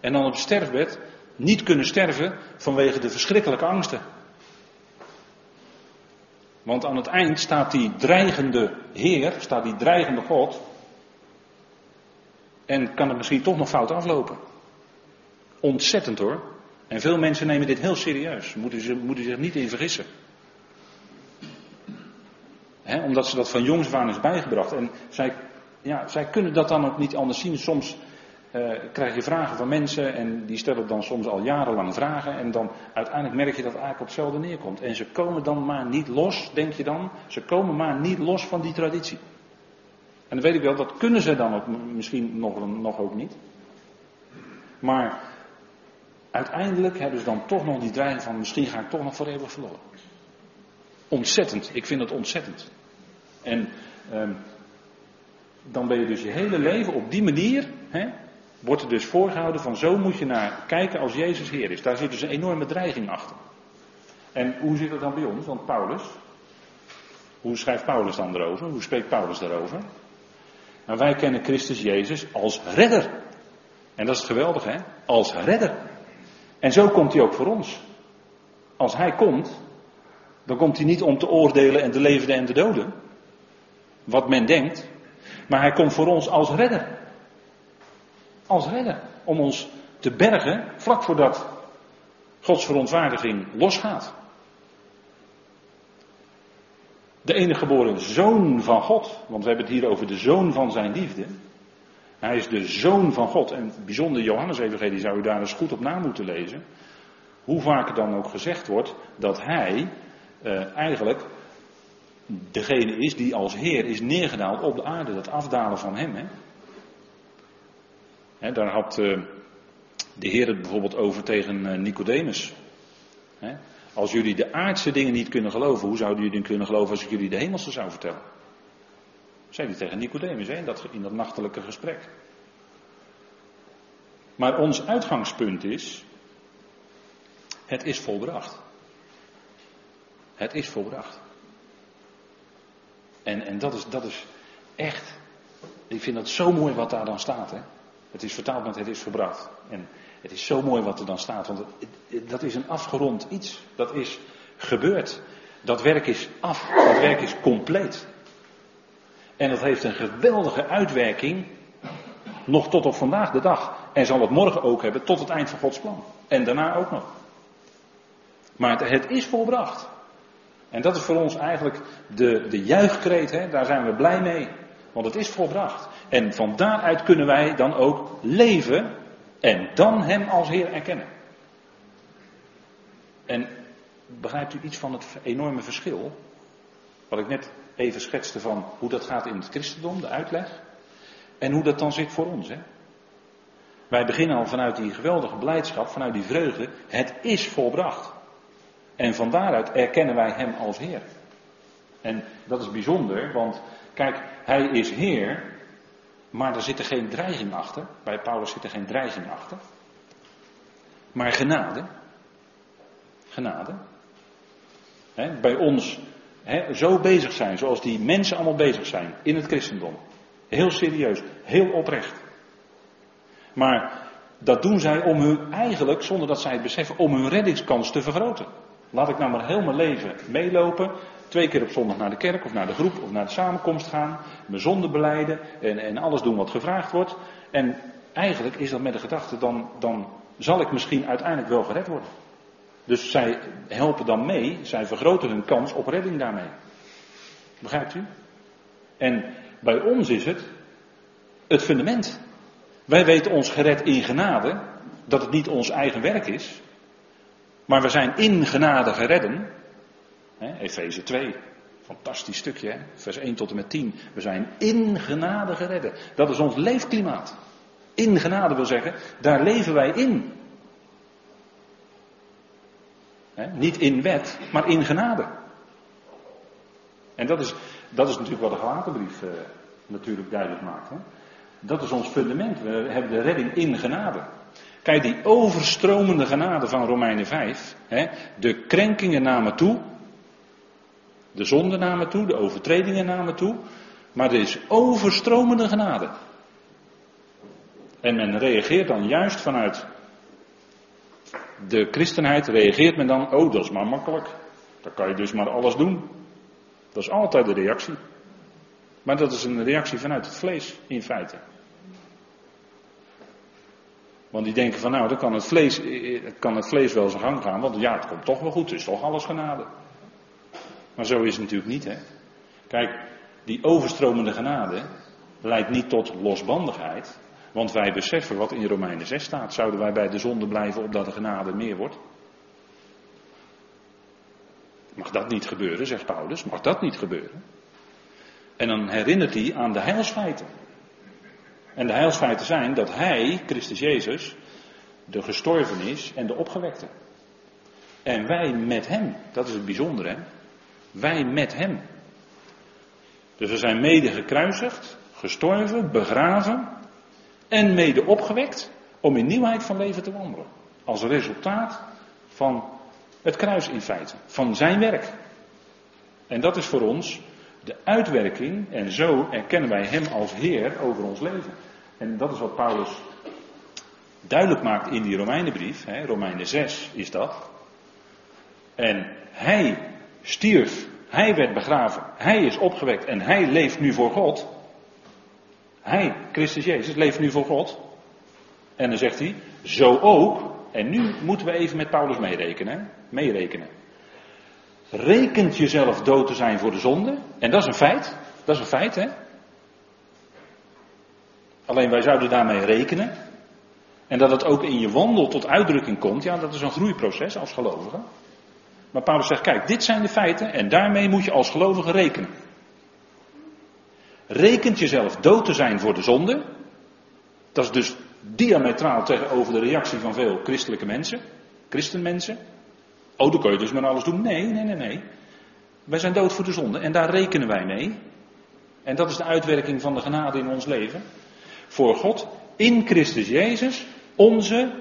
En dan op sterfbed niet kunnen sterven vanwege de verschrikkelijke angsten. Want aan het eind staat die dreigende Heer, staat die dreigende God. En kan het misschien toch nog fout aflopen. Ontzettend hoor. En veel mensen nemen dit heel serieus. Moeten ze moeten zich niet in vergissen. omdat ze dat van jongs af aan is bijgebracht. En zij, ja, zij kunnen dat dan ook niet anders zien. Soms krijg je vragen van mensen en die stellen dan soms al jarenlang vragen. En dan uiteindelijk merk je dat het eigenlijk op hetzelfde neerkomt. En ze komen dan maar niet los, denk je dan. Ze komen maar niet los van die traditie. En dan weet ik wel, dat kunnen ze dan ook misschien nog, nog ook niet. Maar uiteindelijk hebben ze dan toch nog die dreiging van misschien ga ik toch nog voor eeuwig verloren. Ontzettend, ik vind het ontzettend. En ehm, dan ben je dus je hele leven op die manier, hè, wordt er dus voorgehouden van zo moet je naar kijken als Jezus Heer is. Daar zit dus een enorme dreiging achter. En hoe zit het dan bij ons? Want Paulus, hoe schrijft Paulus dan erover? Hoe spreekt Paulus daarover? Nou, wij kennen Christus Jezus als redder. En dat is het geweldige, hè? Als redder. En zo komt hij ook voor ons. Als hij komt, dan komt hij niet om te oordelen en de levenden en de doden. Wat men denkt. Maar hij komt voor ons als redder. Als redder. Om ons te bergen vlak voordat Gods verontwaardiging losgaat. De enige geboren zoon van God, want we hebben het hier over de zoon van zijn liefde. Hij is de zoon van God. En bijzonder Johannes-evangelie zou u daar eens goed op na moeten lezen. Hoe vaak dan ook gezegd wordt dat hij uh, eigenlijk degene is die als Heer is neergedaald op de aarde. Dat afdalen van hem. Hè? Daar had uh, de Heer het bijvoorbeeld over tegen uh, Nicodemus. Als jullie de aardse dingen niet kunnen geloven, hoe zouden jullie kunnen geloven als ik jullie de hemelse zou vertellen? Zei hij tegen Nicodemus in, dat, in dat nachtelijke gesprek. Maar ons uitgangspunt is, het is volbracht. Het is volbracht. En, en dat, is, dat is echt, ik vind dat zo mooi wat daar dan staat. Hè? Het is vertaald met het is volbracht. En het is zo mooi wat er dan staat, want dat is een afgerond iets. Dat is gebeurd. Dat werk is af. Dat werk is compleet. En dat heeft een geweldige uitwerking nog tot op vandaag de dag. En zal het morgen ook hebben tot het eind van Gods plan. En daarna ook nog. Maar het, het is volbracht. En dat is voor ons eigenlijk de, de juichkreet, hè? daar zijn we blij mee. Want het is volbracht. En van daaruit kunnen wij dan ook leven en dan Hem als Heer erkennen. En begrijpt u iets van het enorme verschil? Wat ik net even schetste van hoe dat gaat in het christendom, de uitleg. En hoe dat dan zit voor ons. Hè? Wij beginnen al vanuit die geweldige blijdschap, vanuit die vreugde. Het is volbracht. En van daaruit erkennen wij Hem als Heer. En dat is bijzonder, want kijk, Hij is Heer, maar er zit er geen dreiging achter. Bij Paulus zit er geen dreiging achter. Maar genade. Genade. bij ons zo bezig zijn, zoals die mensen allemaal bezig zijn in het christendom. Heel serieus, heel oprecht. Maar dat doen zij om hun eigenlijk, zonder dat zij het beseffen, om hun reddingskans te vergroten. Laat ik nou maar heel mijn leven meelopen. Twee keer op zondag naar de kerk of naar de groep of naar de samenkomst gaan. Mijn zonde beleiden en, en alles doen wat gevraagd wordt. En eigenlijk is dat met de gedachte, dan, dan zal ik misschien uiteindelijk wel gered worden. Dus zij helpen dan mee, zij vergroten hun kans op redding daarmee. Begrijpt u? En bij ons is het het fundament. Wij weten ons gered in genade, dat het niet ons eigen werk is, maar we zijn in genade geredden. Efeze 2, fantastisch stukje, hè? vers 1 tot en met 10. We zijn in genade geredden. Dat is ons leefklimaat. In genade wil zeggen, daar leven wij in. Niet in wet, maar in genade. En dat is, dat is natuurlijk wat de Galatenbrief uh, natuurlijk duidelijk maakt. Hè? Dat is ons fundament. We hebben de redding in genade. Kijk, die overstromende genade van Romeinen 5. Hè, de krenkingen namen toe. De zonden namen toe, de overtredingen namen toe. Maar er is overstromende genade. En men reageert dan juist vanuit de christenheid, reageert men dan, oh dat is maar makkelijk. Dan kan je dus maar alles doen. Dat is altijd de reactie. Maar dat is een reactie vanuit het vlees, in feite. Want die denken van nou, dan kan het vlees, kan het vlees wel zijn gang gaan, want ja, het komt toch wel goed, het is toch alles genade. Maar zo is het natuurlijk niet, hè. Kijk, die overstromende genade leidt niet tot losbandigheid, want wij beseffen wat in Romeinen 6 staat. Zouden wij bij de zonde blijven opdat de genade meer wordt? Mag dat niet gebeuren, zegt Paulus, mag dat niet gebeuren? En dan herinnert hij aan de heilsfeiten. En de heilsfeiten zijn dat hij, Christus Jezus, de gestorven is en de opgewekte. En wij met hem, dat is het bijzondere, hè? Wij met hem. Dus we zijn mede gekruisigd, gestorven, begraven en mede opgewekt om in nieuwheid van leven te wandelen. Als resultaat van het kruis in feite, van zijn werk. En dat is voor ons de uitwerking en zo erkennen wij Hem als Heer over ons leven. En dat is wat Paulus duidelijk maakt in die Romeinenbrief, hè, Romeinen 6 is dat. En Hij stierf, Hij werd begraven, Hij is opgewekt en Hij leeft nu voor God. Hij, Christus Jezus, leeft nu voor God. En dan zegt hij, zo ook, en nu moeten we even met Paulus meerekenen, meerekenen. Rekent jezelf dood te zijn voor de zonde. En dat is een feit. Dat is een feit, hè? Alleen wij zouden daarmee rekenen. En dat het ook in je wandel tot uitdrukking komt, ja, dat is een groeiproces als gelovige. Maar Paulus zegt, kijk, dit zijn de feiten en daarmee moet je als gelovige rekenen. Rekent jezelf dood te zijn voor de zonde. Dat is dus diametraal tegenover de reactie van veel christelijke mensen, christenmensen. Oh, dan kun je dus maar alles doen. Nee, nee, nee, nee. Wij zijn dood voor de zonde en daar rekenen wij mee. En dat is de uitwerking van de genade in ons leven. Voor God in Christus Jezus, onze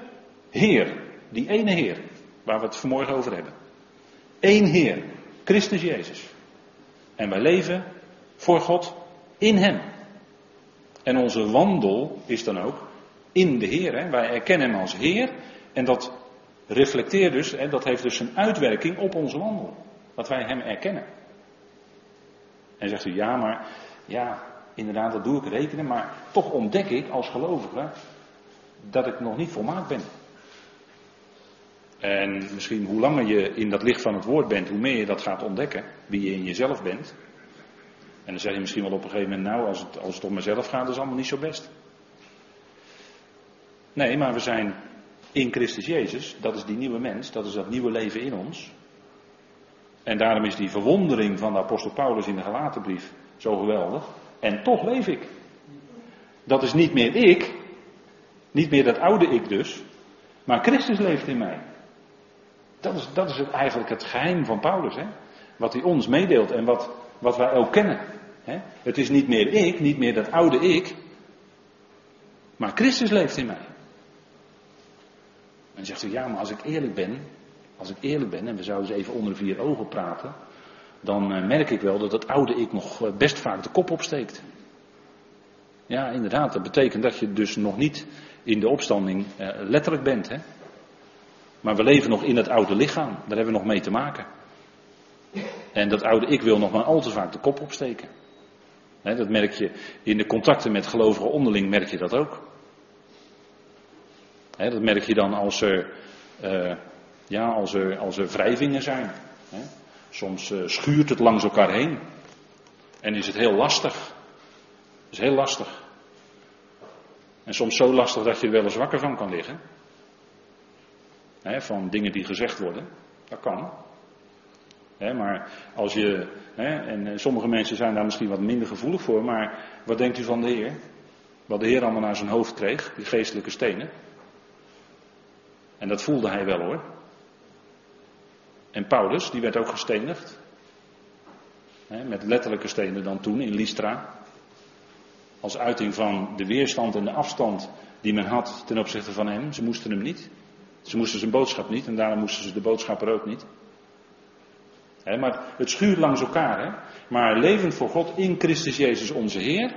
Heer. Die ene Heer, waar we het vanmorgen over hebben. Eén Heer, Christus Jezus. En wij leven voor God in Hem. En onze wandel is dan ook in de Heer. Hè? Wij erkennen Hem als Heer. En dat reflecteert dus, hè, dat heeft dus een uitwerking op onze wandel. Dat wij Hem erkennen. En zegt u, ja, maar, ja, inderdaad, dat doe ik rekenen, maar toch ontdek ik als gelovige dat ik nog niet volmaakt ben. En misschien hoe langer je in dat licht van het woord bent, hoe meer je dat gaat ontdekken, wie je in jezelf bent. En dan zeg je misschien wel op een gegeven moment, nou, als het, als het om mezelf gaat, is allemaal niet zo best. Nee, maar we zijn in Christus Jezus, dat is die nieuwe mens, dat is dat nieuwe leven in ons. En daarom is die verwondering van de apostel Paulus in de Galatenbrief zo geweldig. En toch leef ik. Dat is niet meer ik, niet meer dat oude ik dus, maar Christus leeft in mij. Dat is, dat is het, eigenlijk het geheim van Paulus, hè? wat hij ons meedeelt en wat, wat wij ook kennen. Hè? Het is niet meer ik, niet meer dat oude ik, maar Christus leeft in mij. En zegt u, ja, maar als ik eerlijk ben, als ik eerlijk ben, en we zouden eens even onder de vier ogen praten, dan eh, merk ik wel dat het oude ik nog eh, best vaak de kop opsteekt. Ja, inderdaad, dat betekent dat je dus nog niet in de opstanding eh, letterlijk bent. Hè? Maar we leven nog in het oude lichaam, daar hebben we nog mee te maken. En dat oude ik wil nog maar al te vaak de kop opsteken. dat merk je in de contacten met gelovigen onderling, merk je dat ook dat merk je dan als er, uh, ja, als er, als er wrijvingen zijn. Soms uh, schuurt het langs elkaar heen. En is het heel lastig. Is heel lastig. En soms zo lastig dat je er wel eens wakker van kan liggen. Hè, van dingen die gezegd worden. Dat kan. Hè, maar als je, hè, en eh, sommige mensen zijn daar misschien wat minder gevoelig voor, maar wat denkt u van de Heer? Wat de Heer allemaal naar zijn hoofd kreeg, die geestelijke stenen. En dat voelde hij wel hoor. En Paulus, die werd ook gestenigd. Hè, met letterlijke stenen dan toen in Lystra. Als uiting van de weerstand en de afstand die men had ten opzichte van hem. Ze moesten hem niet. Ze moesten zijn boodschap niet en daarom moesten ze de boodschapper ook niet. maar het schuurt langs elkaar. Maar levend voor God in Christus Jezus onze Heer.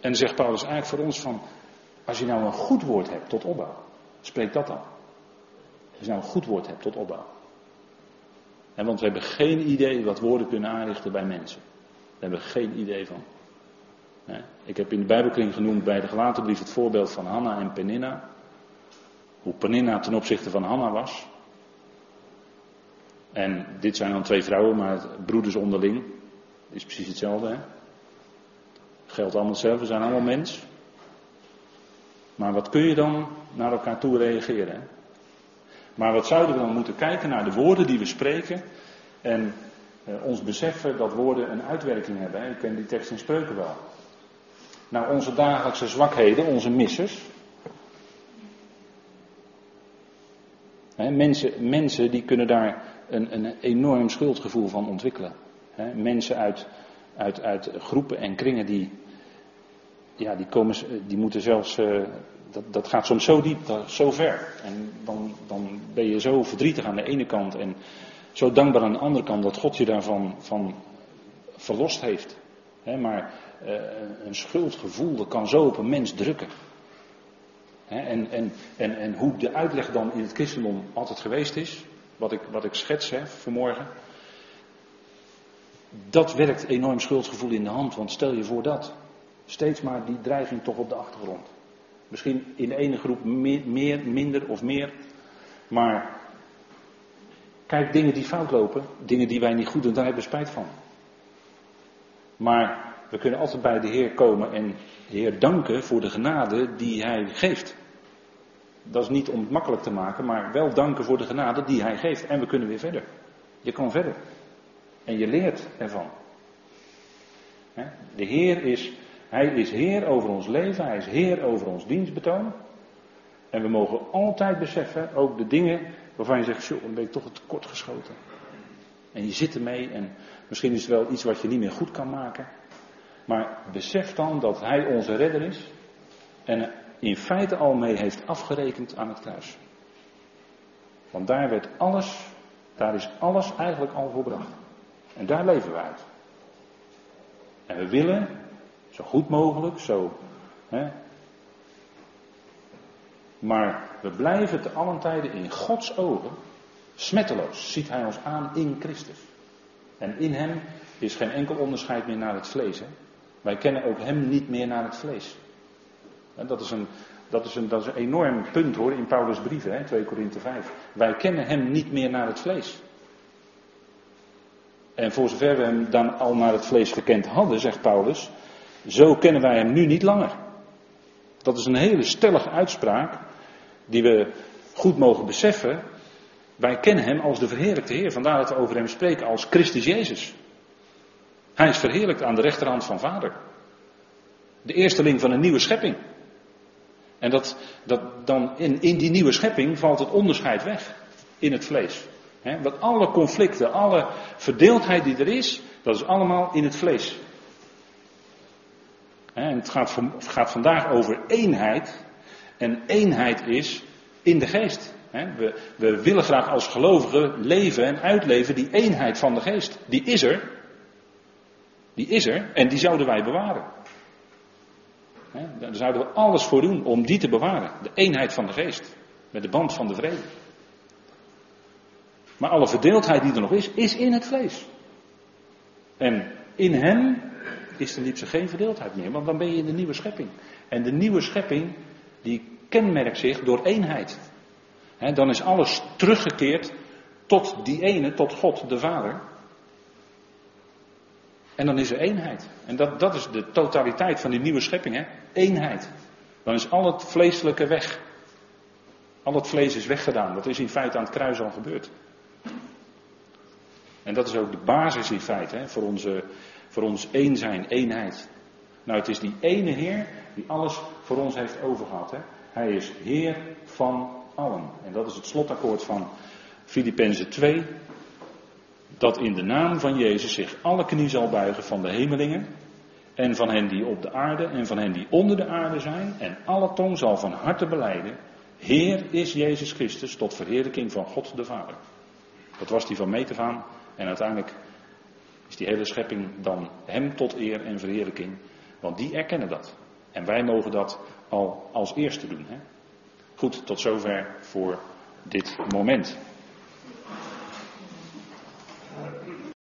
En zegt Paulus eigenlijk voor ons van, als je nou een goed woord hebt tot opbouw, spreek dat dan. Als je nou een goed woord hebt tot opbouw. En want we hebben geen idee wat woorden kunnen aanrichten bij mensen. Daar hebben we geen idee van. Ik heb in de Bijbelkring genoemd bij de gelaten brief het voorbeeld van Hanna en Peninna. Hoe Peninna ten opzichte van Hanna was. En dit zijn dan twee vrouwen, maar broeders onderling. Is precies hetzelfde. Hè? Geldt allemaal hetzelfde, zijn allemaal mens. Maar wat kun je dan naar elkaar toe reageren? Hè? Maar wat zouden we dan moeten kijken naar de woorden die we spreken. En eh, ons beseffen dat woorden een uitwerking hebben. Hè? Ik ken die tekst in spreuken wel naar onze dagelijkse zwakheden, onze missers. Mensen, mensen die kunnen daar een, een enorm schuldgevoel van ontwikkelen. mensen uit, uit, uit groepen en kringen die, ja, die, komen, die moeten zelfs, uh, dat, dat gaat soms zo diep, zo ver. En dan, dan ben je zo verdrietig aan de ene kant en zo dankbaar aan de andere kant dat God je daarvan van verlost heeft. maar uh, een schuldgevoel, dat kan zo op een mens drukken. En, en, en, en hoe de uitleg dan in het christendom altijd geweest is, wat ik, wat ik schets hè, vanmorgen, dat werkt enorm schuldgevoel in de hand. Want stel je voor dat. Steeds maar die dreiging toch op de achtergrond. Misschien in de ene groep meer, meer minder of meer. Maar kijk, dingen die fout lopen, dingen die wij niet goed doen, daar hebben we spijt van. Maar we kunnen altijd bij de Heer komen en de Heer danken voor de genade die Hij geeft. Dat is niet om het makkelijk te maken, maar wel danken voor de genade die Hij geeft. En we kunnen weer verder. Je kan verder. En je leert ervan. De Heer is, Hij is Heer over ons leven, Hij is Heer over ons dienstbetoon. En we mogen altijd beseffen, ook de dingen waarvan je zegt, joh, dan ben ik toch tekort geschoten. En je zit ermee en misschien is het wel iets wat je niet meer goed kan maken. Maar besef dan dat Hij onze redder is en in feite al mee heeft afgerekend aan het kruis. Want daar werd alles, daar is alles eigenlijk al voorbracht. En daar leven we uit. En we willen, zo goed mogelijk, zo. Hè, maar we blijven te allen tijden in Gods ogen smetteloos. Ziet Hij ons aan in Christus. En in Hem is geen enkel onderscheid meer naar het vlees. Hè? Wij kennen ook hem niet meer naar het vlees. dat, is een, dat, is een, dat is een enorm punt hoor in Paulus' brieven, hè, 2 Korinthe 5. Wij kennen hem niet meer naar het vlees. En voor zover we hem dan al naar het vlees gekend hadden, zegt Paulus, zo kennen wij hem nu niet langer. Dat is een hele stellige uitspraak die we goed mogen beseffen. Wij kennen hem als de verheerlijkte Heer. Vandaar dat we over hem spreken als Christus Jezus. Hij is verheerlijkt aan de rechterhand van Vader. De eersteling van een nieuwe schepping. En dat, dat dan in, in die nieuwe schepping valt het onderscheid weg in het vlees. He, want alle conflicten, alle verdeeldheid die er is, dat is allemaal in het vlees. en het gaat, gaat, vandaag over eenheid. En eenheid is in de geest. we, we willen graag als gelovigen leven en uitleven die eenheid van de geest. Die is er. Die is er en die zouden wij bewaren. daar zouden we alles voor doen om die te bewaren. De eenheid van de geest. Met de band van de vrede. Maar alle verdeeldheid die er nog is, is in het vlees. En in hem is er liefst geen verdeeldheid meer, want dan ben je in de nieuwe schepping. En de nieuwe schepping, die kenmerkt zich door eenheid. dan is alles teruggekeerd tot die ene, tot God de Vader. En dan is er eenheid. En dat, dat is de totaliteit van die nieuwe schepping, hè? Eenheid. Dan is al het vleeselijke weg. Al het vlees is weggedaan. Dat is in feite aan het kruis al gebeurd. En dat is ook de basis in feite hè, voor, onze, voor ons één zijn, eenheid. Nou, het is die ene Heer die alles voor ons heeft overgehad. Hè. Hij is Heer van allen. En dat is het slotakkoord van Filippenzen 2. Dat in de naam van Jezus zich alle knie zal buigen van de hemelingen. En van hen die op de aarde en van hen die onder de aarde zijn. En alle tong zal van harte beleiden. Heer is Jezus Christus tot verheerlijking van God de Vader. Dat was die van Metefaan. En uiteindelijk is die hele schepping dan hem tot eer en verheerlijking. Want die erkennen dat. En wij mogen dat al als eerste doen. Hè? Goed, tot zover voor dit moment.